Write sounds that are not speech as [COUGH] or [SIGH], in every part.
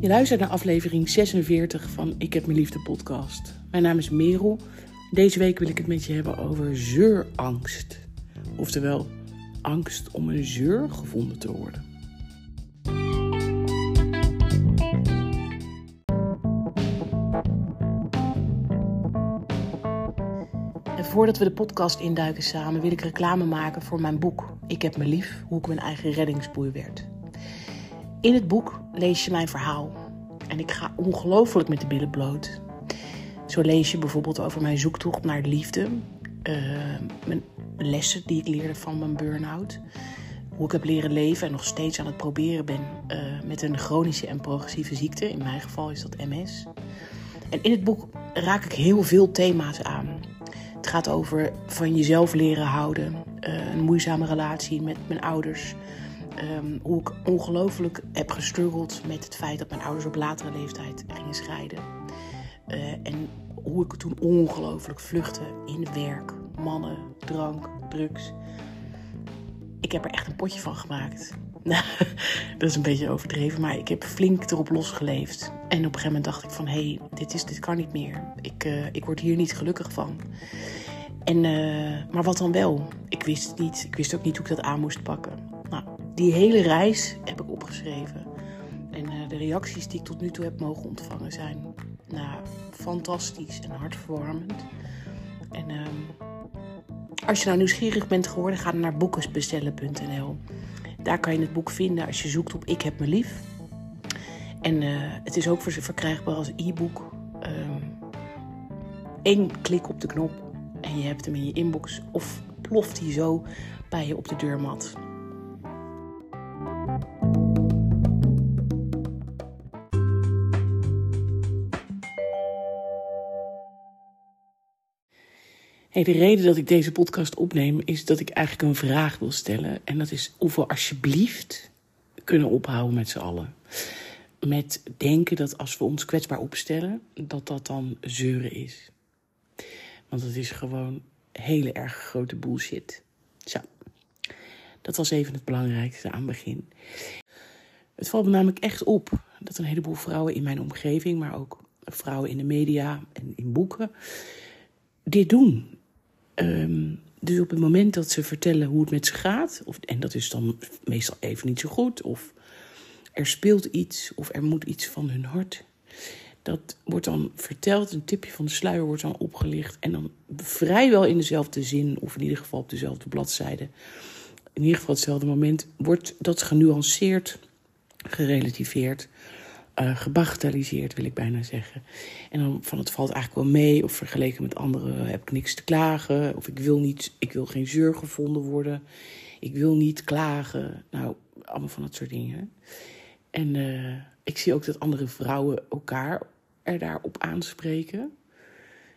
Je luistert naar aflevering 46 van Ik heb mijn liefde podcast. Mijn naam is Merel. Deze week wil ik het met je hebben over zeurangst. Oftewel, angst om een zeur gevonden te worden. En voordat we de podcast induiken samen, wil ik reclame maken voor mijn boek. Ik heb me lief, hoe ik mijn eigen reddingsboei werd. In het boek lees je mijn verhaal. En ik ga ongelooflijk met de billen bloot. Zo lees je bijvoorbeeld over mijn zoektocht naar liefde. Uh, mijn lessen die ik leerde van mijn burn-out. Hoe ik heb leren leven en nog steeds aan het proberen ben uh, met een chronische en progressieve ziekte. In mijn geval is dat MS. En in het boek raak ik heel veel thema's aan. Het gaat over van jezelf leren houden, uh, een moeizame relatie met mijn ouders, Um, hoe ik ongelooflijk heb gestruggeld met het feit dat mijn ouders op latere leeftijd gingen scheiden. Uh, en hoe ik toen ongelooflijk vluchtte in werk, mannen, drank, drugs. Ik heb er echt een potje van gemaakt. [LAUGHS] dat is een beetje overdreven, maar ik heb flink erop losgeleefd. En op een gegeven moment dacht ik van, hé, hey, dit, is, dit kan niet meer. Ik, uh, ik word hier niet gelukkig van. En, uh, maar wat dan wel? Ik wist het niet. Ik wist ook niet hoe ik dat aan moest pakken. Die hele reis heb ik opgeschreven. En uh, de reacties die ik tot nu toe heb mogen ontvangen zijn nou, fantastisch en hartverwarmend. En uh, als je nou nieuwsgierig bent geworden, ga dan naar boekensbestellen.nl. Daar kan je het boek vinden als je zoekt op Ik heb me lief. En uh, het is ook verkrijgbaar als e-book. Eén um, klik op de knop en je hebt hem in je inbox of ploft hij zo bij je op de deurmat. Hey, de reden dat ik deze podcast opneem is dat ik eigenlijk een vraag wil stellen. En dat is of we alsjeblieft kunnen ophouden met z'n allen. Met denken dat als we ons kwetsbaar opstellen, dat dat dan zeuren is. Want het is gewoon hele erg grote bullshit. Zo, dat was even het belangrijkste aan het begin. Het valt me namelijk echt op dat een heleboel vrouwen in mijn omgeving, maar ook vrouwen in de media en in boeken, dit doen. Um, dus op het moment dat ze vertellen hoe het met ze gaat, of, en dat is dan meestal even niet zo goed, of er speelt iets, of er moet iets van hun hart, dat wordt dan verteld, een tipje van de sluier wordt dan opgelicht, en dan vrijwel in dezelfde zin, of in ieder geval op dezelfde bladzijde, in ieder geval hetzelfde moment, wordt dat genuanceerd, gerelativeerd uh, wil ik bijna zeggen. En dan van het valt eigenlijk wel mee, of vergeleken met anderen heb ik niks te klagen, of ik wil, niet, ik wil geen zeur gevonden worden, ik wil niet klagen. Nou, allemaal van dat soort dingen. En uh, ik zie ook dat andere vrouwen elkaar er daarop aanspreken.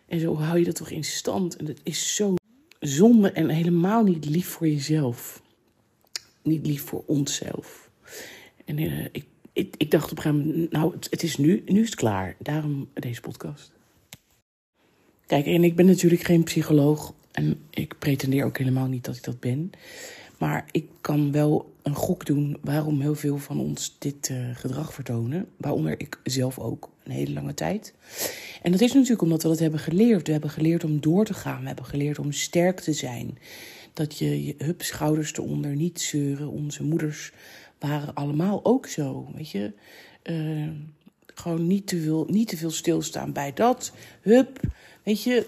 En zo hou je dat toch in stand. En dat is zo zonde en helemaal niet lief voor jezelf. Niet lief voor onszelf. En uh, ik ik, ik, dacht op een gegeven moment, nou, het, het, is nu, nu is het klaar. Daarom deze podcast. Kijk, en ik ben natuurlijk geen psycholoog. En ik pretendeer ook helemaal niet dat ik dat ben. Maar ik kan wel een gok doen waarom heel veel van ons dit uh, gedrag vertonen. Waaronder ik zelf ook, een hele lange tijd. En dat is natuurlijk omdat we dat hebben geleerd. We hebben geleerd om door te gaan. We hebben geleerd om sterk te zijn. Dat je je hup, schouders eronder, niet zeuren. Onze moeders waren allemaal ook zo. Weet je, uh, gewoon niet te, veel, niet te veel stilstaan bij dat. Hup, weet je,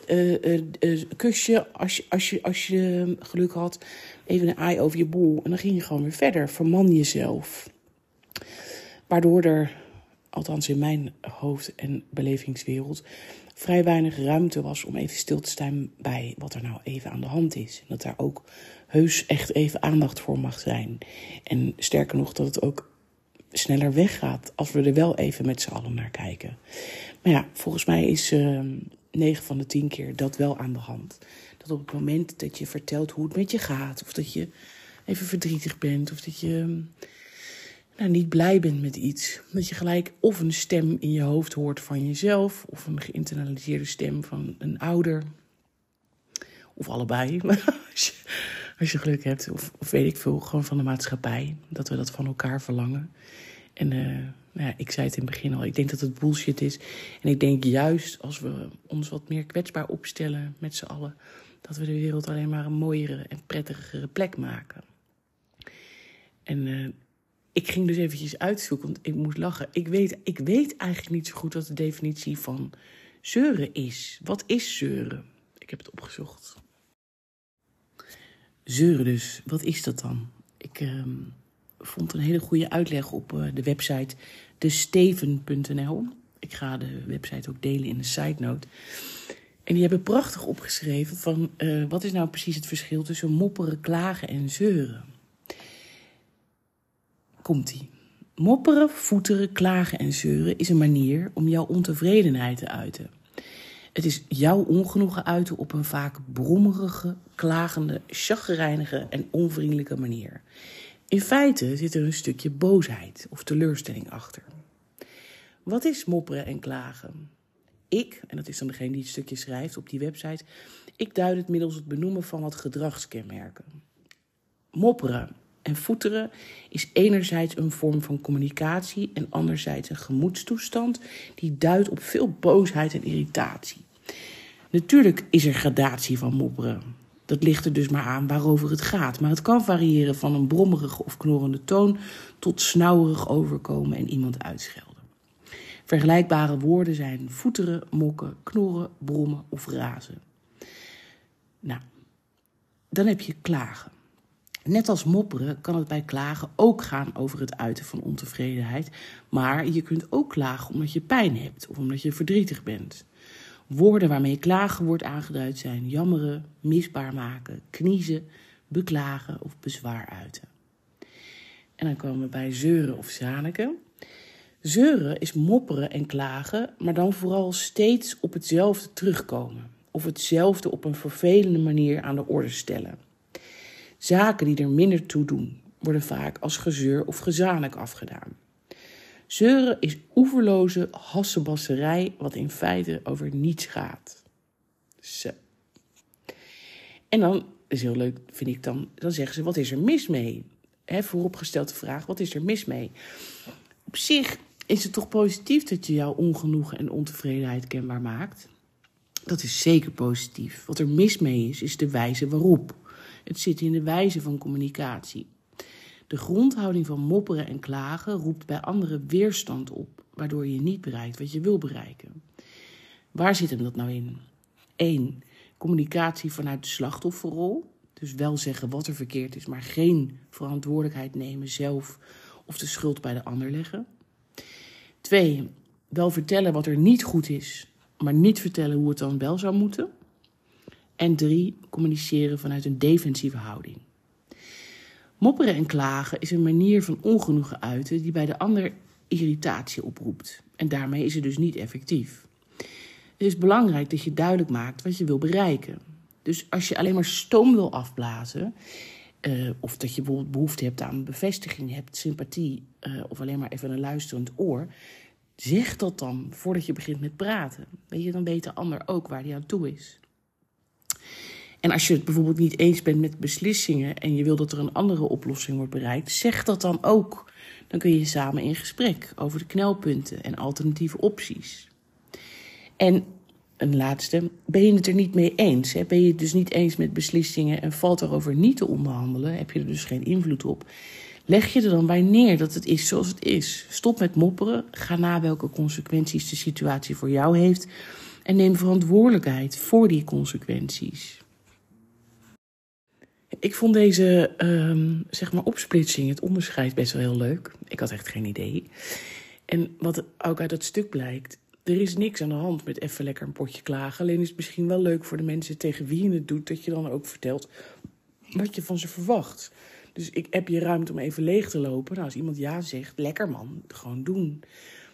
uh, kusje als je, als, je, als je geluk had. Even een aai over je bol. En dan ging je gewoon weer verder. Verman jezelf. Waardoor er, althans in mijn hoofd- en belevingswereld, vrij weinig ruimte was om even stil te staan bij wat er nou even aan de hand is. En dat daar ook heus echt even aandacht voor mag zijn. En sterker nog, dat het ook sneller weggaat als we er wel even met z'n allen naar kijken. Maar ja, volgens mij is uh, 9 van de 10 keer dat wel aan de hand. Dat op het moment dat je vertelt hoe het met je gaat, of dat je even verdrietig bent, of dat je nou, niet blij bent met iets, dat je gelijk of een stem in je hoofd hoort van jezelf, of een geïnternaliseerde stem van een ouder, of allebei. [LAUGHS] Als je geluk hebt, of, of weet ik veel, gewoon van de maatschappij. Dat we dat van elkaar verlangen. En uh, nou ja, ik zei het in het begin al, ik denk dat het bullshit is. En ik denk juist als we ons wat meer kwetsbaar opstellen met z'n allen, dat we de wereld alleen maar een mooiere en prettigere plek maken. En uh, ik ging dus eventjes uitzoeken, want ik moest lachen. Ik weet, ik weet eigenlijk niet zo goed wat de definitie van zeuren is. Wat is zeuren? Ik heb het opgezocht. Zeuren dus, wat is dat dan? Ik uh, vond een hele goede uitleg op uh, de website desteven.nl. Ik ga de website ook delen in de side note. En die hebben prachtig opgeschreven van uh, wat is nou precies het verschil tussen mopperen, klagen en zeuren. Komt-ie. Mopperen, voeteren, klagen en zeuren is een manier om jouw ontevredenheid te uiten. Het is jouw ongenoegen uiten op een vaak brommerige, klagende, chagrijnige en onvriendelijke manier. In feite zit er een stukje boosheid of teleurstelling achter. Wat is mopperen en klagen? Ik, en dat is dan degene die het stukje schrijft op die website, ik duid het middels het benoemen van wat gedragskenmerken. Mopperen en voeteren is enerzijds een vorm van communicatie en anderzijds een gemoedstoestand die duidt op veel boosheid en irritatie. Natuurlijk is er gradatie van mopperen. Dat ligt er dus maar aan waarover het gaat. Maar het kan variëren van een brommerige of knorrende toon tot snauwerig overkomen en iemand uitschelden. Vergelijkbare woorden zijn voeteren, mokken, knorren, brommen of razen. Nou, dan heb je klagen. Net als mopperen kan het bij klagen ook gaan over het uiten van ontevredenheid. Maar je kunt ook klagen omdat je pijn hebt of omdat je verdrietig bent. Woorden waarmee klagen wordt aangeduid zijn jammeren, misbaar maken, kniezen, beklagen of bezwaar uiten. En dan komen we bij zeuren of zaniken. Zeuren is mopperen en klagen, maar dan vooral steeds op hetzelfde terugkomen. Of hetzelfde op een vervelende manier aan de orde stellen. Zaken die er minder toe doen, worden vaak als gezeur of gezanik afgedaan. Zeuren is oeverloze hassebasserij, wat in feite over niets gaat. En dan, is heel leuk, vind ik dan, dan zeggen ze: wat is er mis mee? He, vooropgestelde vraag: wat is er mis mee? Op zich is het toch positief dat je jouw ongenoegen en ontevredenheid kenbaar maakt? Dat is zeker positief. Wat er mis mee is, is de wijze waarop. Het zit in de wijze van communicatie. De grondhouding van mopperen en klagen roept bij anderen weerstand op, waardoor je niet bereikt wat je wil bereiken. Waar zit hem dat nou in? 1. Communicatie vanuit de slachtofferrol. Dus wel zeggen wat er verkeerd is, maar geen verantwoordelijkheid nemen zelf of de schuld bij de ander leggen. 2. Wel vertellen wat er niet goed is, maar niet vertellen hoe het dan wel zou moeten. En 3. Communiceren vanuit een defensieve houding. Mopperen en klagen is een manier van ongenoegen uiten die bij de ander irritatie oproept. En daarmee is het dus niet effectief. Het is belangrijk dat je duidelijk maakt wat je wil bereiken. Dus als je alleen maar stoom wil afblazen, uh, of dat je bijvoorbeeld behoefte hebt aan bevestiging, hebt sympathie, uh, of alleen maar even een luisterend oor, zeg dat dan voordat je begint met praten. Weet je, dan weet de ander ook waar hij aan toe is. En als je het bijvoorbeeld niet eens bent met beslissingen en je wil dat er een andere oplossing wordt bereikt, zeg dat dan ook. Dan kun je samen in gesprek over de knelpunten en alternatieve opties. En een laatste, ben je het er niet mee eens? Hè? Ben je het dus niet eens met beslissingen en valt erover niet te onderhandelen? Heb je er dus geen invloed op? Leg je er dan bij neer dat het is zoals het is. Stop met mopperen, ga na welke consequenties de situatie voor jou heeft en neem verantwoordelijkheid voor die consequenties. Ik vond deze um, zeg maar opsplitsing, het onderscheid, best wel heel leuk. Ik had echt geen idee. En wat ook uit het stuk blijkt, er is niks aan de hand met even lekker een potje klagen. Alleen is het misschien wel leuk voor de mensen tegen wie je het doet, dat je dan ook vertelt wat je van ze verwacht. Dus ik heb je ruimte om even leeg te lopen. Nou, als iemand ja zegt, lekker man, gewoon doen.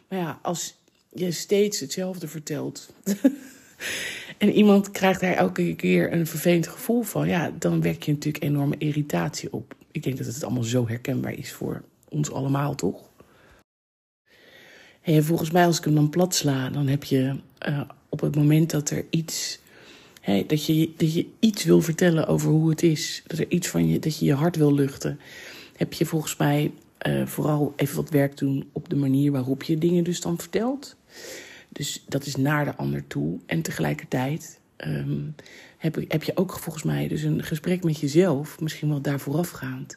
Maar ja, als je steeds hetzelfde vertelt. [LAUGHS] en iemand krijgt daar elke keer een vervelend gevoel van, ja, dan wek je natuurlijk enorme irritatie op. Ik denk dat het allemaal zo herkenbaar is voor ons allemaal, toch? En volgens mij, als ik hem dan plat sla, dan heb je uh, op het moment dat er iets. Dat, je, dat je iets wil vertellen over hoe het is. Dat er iets van je, dat je je hart wil luchten. Heb je volgens mij eh, vooral even wat werk doen op de manier waarop je dingen dus dan vertelt. Dus dat is naar de ander toe. En tegelijkertijd ehm, heb, heb je ook volgens mij dus een gesprek met jezelf, misschien wel daar voorafgaand,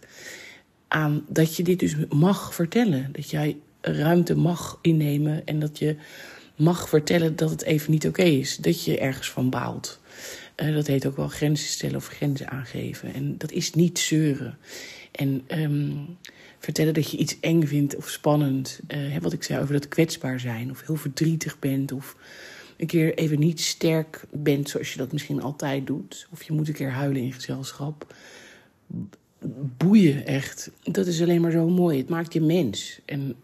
aan dat je dit dus mag vertellen. Dat jij ruimte mag innemen en dat je mag vertellen dat het even niet oké is. Dat je ergens van baalt. Uh, dat heet ook wel grenzen stellen of grenzen aangeven. En dat is niet zeuren. En um, vertellen dat je iets eng vindt of spannend. Uh, wat ik zei over dat kwetsbaar zijn. Of heel verdrietig bent. Of een keer even niet sterk bent zoals je dat misschien altijd doet. Of je moet een keer huilen in gezelschap. Boeien echt. Dat is alleen maar zo mooi. Het maakt je mens. En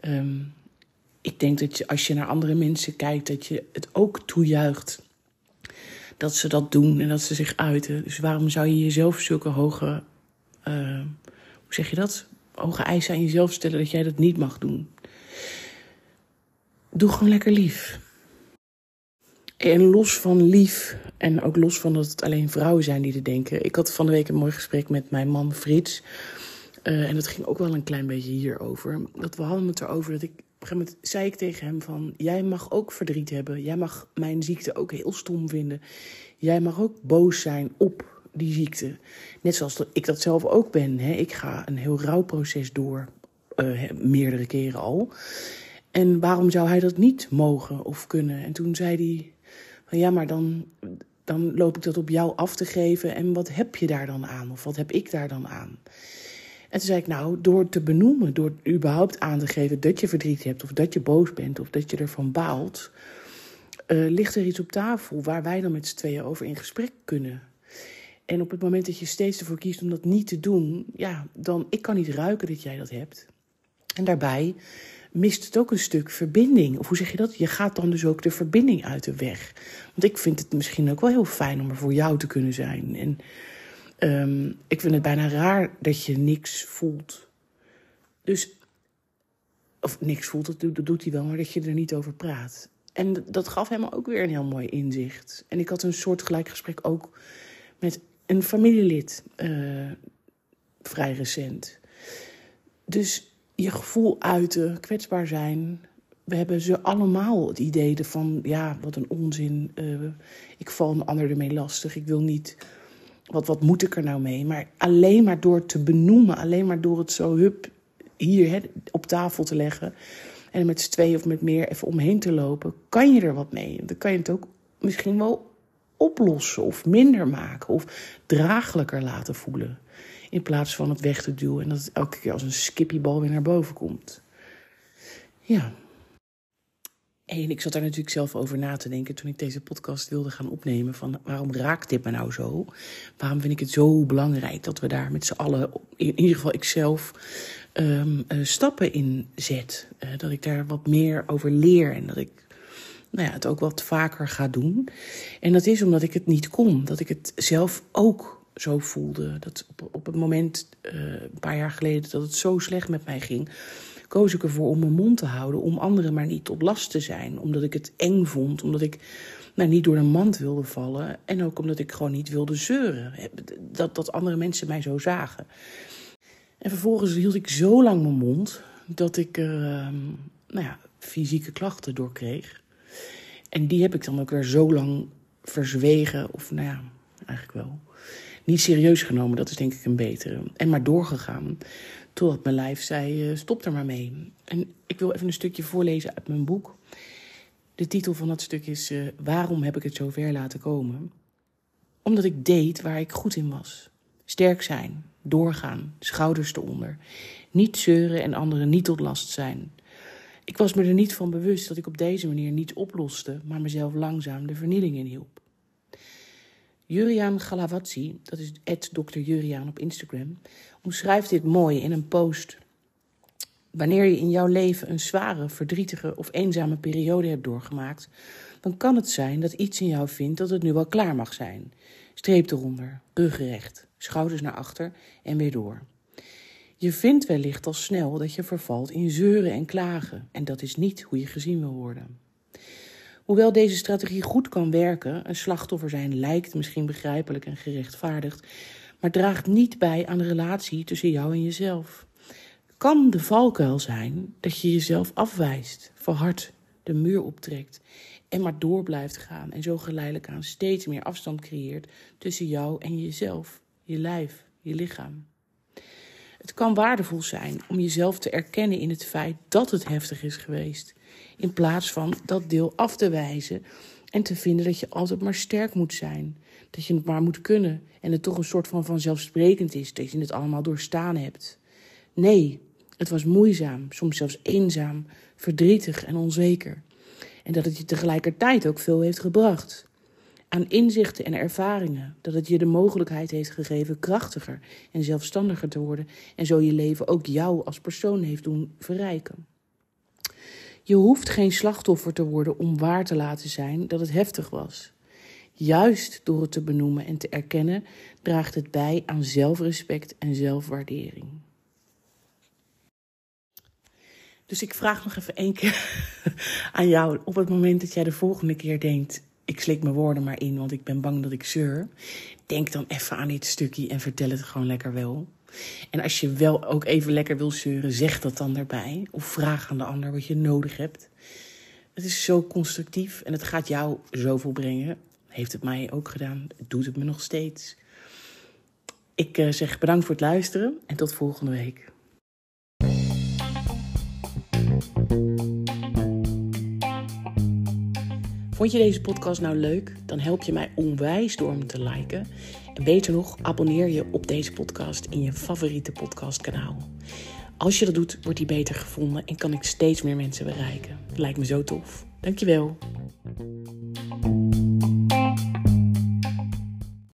um, ik denk dat je, als je naar andere mensen kijkt, dat je het ook toejuicht dat ze dat doen en dat ze zich uiten. Dus waarom zou je jezelf zulke hoge, uh, zeg je dat? Hoge eisen aan jezelf stellen dat jij dat niet mag doen? Doe gewoon lekker lief. En los van lief, en ook los van dat het alleen vrouwen zijn die er denken. Ik had van de week een mooi gesprek met mijn man Frits. Uh, en dat ging ook wel een klein beetje hierover. Dat we hadden het erover dat ik een gegeven moment zei ik tegen hem van... jij mag ook verdriet hebben. Jij mag mijn ziekte ook heel stom vinden. Jij mag ook boos zijn op die ziekte. Net zoals ik dat zelf ook ben. Hè. Ik ga een heel rouwproces door. Uh, meerdere keren al. En waarom zou hij dat niet mogen of kunnen? En toen zei hij... Van, ja, maar dan, dan loop ik dat op jou af te geven. En wat heb je daar dan aan? Of wat heb ik daar dan aan? En toen zei ik, nou, door te benoemen, door überhaupt aan te geven dat je verdriet hebt, of dat je boos bent, of dat je ervan baalt, uh, ligt er iets op tafel waar wij dan met z'n tweeën over in gesprek kunnen. En op het moment dat je steeds ervoor kiest om dat niet te doen, ja, dan ik kan niet ruiken dat jij dat hebt. En daarbij mist het ook een stuk verbinding. Of hoe zeg je dat? Je gaat dan dus ook de verbinding uit de weg. Want ik vind het misschien ook wel heel fijn om er voor jou te kunnen zijn. En Um, ik vind het bijna raar dat je niks voelt. Dus, of niks voelt, dat, dat doet hij wel, maar dat je er niet over praat. En dat gaf hem ook weer een heel mooi inzicht. En ik had een soortgelijk gesprek ook met een familielid, uh, vrij recent. Dus je gevoel uiten, kwetsbaar zijn. We hebben ze allemaal het idee van, ja, wat een onzin. Uh, ik val een ander ermee lastig. Ik wil niet wat, wat moet ik er nou mee? Maar alleen maar door te benoemen, alleen maar door het zo hup hier op tafel te leggen. En met z'n twee of met meer even omheen te lopen, kan je er wat mee. Dan kan je het ook misschien wel oplossen of minder maken of draaglijker laten voelen. In plaats van het weg te duwen en dat het elke keer als een skippiebal weer naar boven komt. Ja. En ik zat daar natuurlijk zelf over na te denken toen ik deze podcast wilde gaan opnemen. Van waarom raakt dit me nou zo? Waarom vind ik het zo belangrijk dat we daar met z'n allen, in ieder geval ikzelf, um, stappen in zet? Uh, dat ik daar wat meer over leer en dat ik nou ja, het ook wat vaker ga doen. En dat is omdat ik het niet kon. Dat ik het zelf ook zo voelde. Dat op, op het moment, uh, een paar jaar geleden, dat het zo slecht met mij ging koos ik ervoor om mijn mond te houden, om anderen maar niet tot last te zijn. Omdat ik het eng vond, omdat ik nou, niet door de mand wilde vallen. En ook omdat ik gewoon niet wilde zeuren. Dat, dat andere mensen mij zo zagen. En vervolgens hield ik zo lang mijn mond dat ik uh, nou ja, fysieke klachten door kreeg. En die heb ik dan ook weer zo lang verzwegen, of nou ja, eigenlijk wel. Niet serieus genomen, dat is denk ik een betere. En maar doorgegaan. Totdat mijn lijf zei: uh, stop er maar mee. En ik wil even een stukje voorlezen uit mijn boek. De titel van dat stuk is: uh, Waarom heb ik het zo ver laten komen? Omdat ik deed waar ik goed in was. Sterk zijn, doorgaan, schouders eronder. Niet zeuren en anderen niet tot last zijn. Ik was me er niet van bewust dat ik op deze manier niet oploste, maar mezelf langzaam de vernieling inhielp. Juriaan Galavazzi, dat is Dr. Juriaan op Instagram, omschrijft dit mooi in een post. Wanneer je in jouw leven een zware, verdrietige of eenzame periode hebt doorgemaakt, dan kan het zijn dat iets in jou vindt dat het nu wel klaar mag zijn. Streep eronder, ruggerecht, schouders naar achter en weer door. Je vindt wellicht al snel dat je vervalt in zeuren en klagen, en dat is niet hoe je gezien wil worden. Hoewel deze strategie goed kan werken, een slachtoffer zijn lijkt misschien begrijpelijk en gerechtvaardigd, maar draagt niet bij aan de relatie tussen jou en jezelf. kan de valkuil zijn dat je jezelf afwijst, verhard, de muur optrekt en maar door blijft gaan en zo geleidelijk aan steeds meer afstand creëert tussen jou en jezelf, je lijf, je lichaam. Het kan waardevol zijn om jezelf te erkennen in het feit dat het heftig is geweest, in plaats van dat deel af te wijzen en te vinden dat je altijd maar sterk moet zijn, dat je het maar moet kunnen en het toch een soort van vanzelfsprekend is dat je het allemaal doorstaan hebt. Nee, het was moeizaam, soms zelfs eenzaam, verdrietig en onzeker. En dat het je tegelijkertijd ook veel heeft gebracht. Aan inzichten en ervaringen. Dat het je de mogelijkheid heeft gegeven krachtiger en zelfstandiger te worden. En zo je leven ook jou als persoon heeft doen verrijken. Je hoeft geen slachtoffer te worden om waar te laten zijn dat het heftig was. Juist door het te benoemen en te erkennen, draagt het bij aan zelfrespect en zelfwaardering. Dus ik vraag nog even één keer [LAUGHS] aan jou. Op het moment dat jij de volgende keer denkt: ik slik mijn woorden maar in, want ik ben bang dat ik zeur. Denk dan even aan dit stukje en vertel het gewoon lekker wel. En als je wel ook even lekker wil zeuren, zeg dat dan erbij. Of vraag aan de ander wat je nodig hebt. Het is zo constructief en het gaat jou zoveel brengen. Heeft het mij ook gedaan. Doet het me nog steeds. Ik eh, zeg bedankt voor het luisteren en tot volgende week. Vond je deze podcast nou leuk? Dan help je mij onwijs door hem te liken. En beter nog, abonneer je op deze podcast in je favoriete podcastkanaal. Als je dat doet, wordt die beter gevonden en kan ik steeds meer mensen bereiken. Lijkt me zo tof. Dankjewel.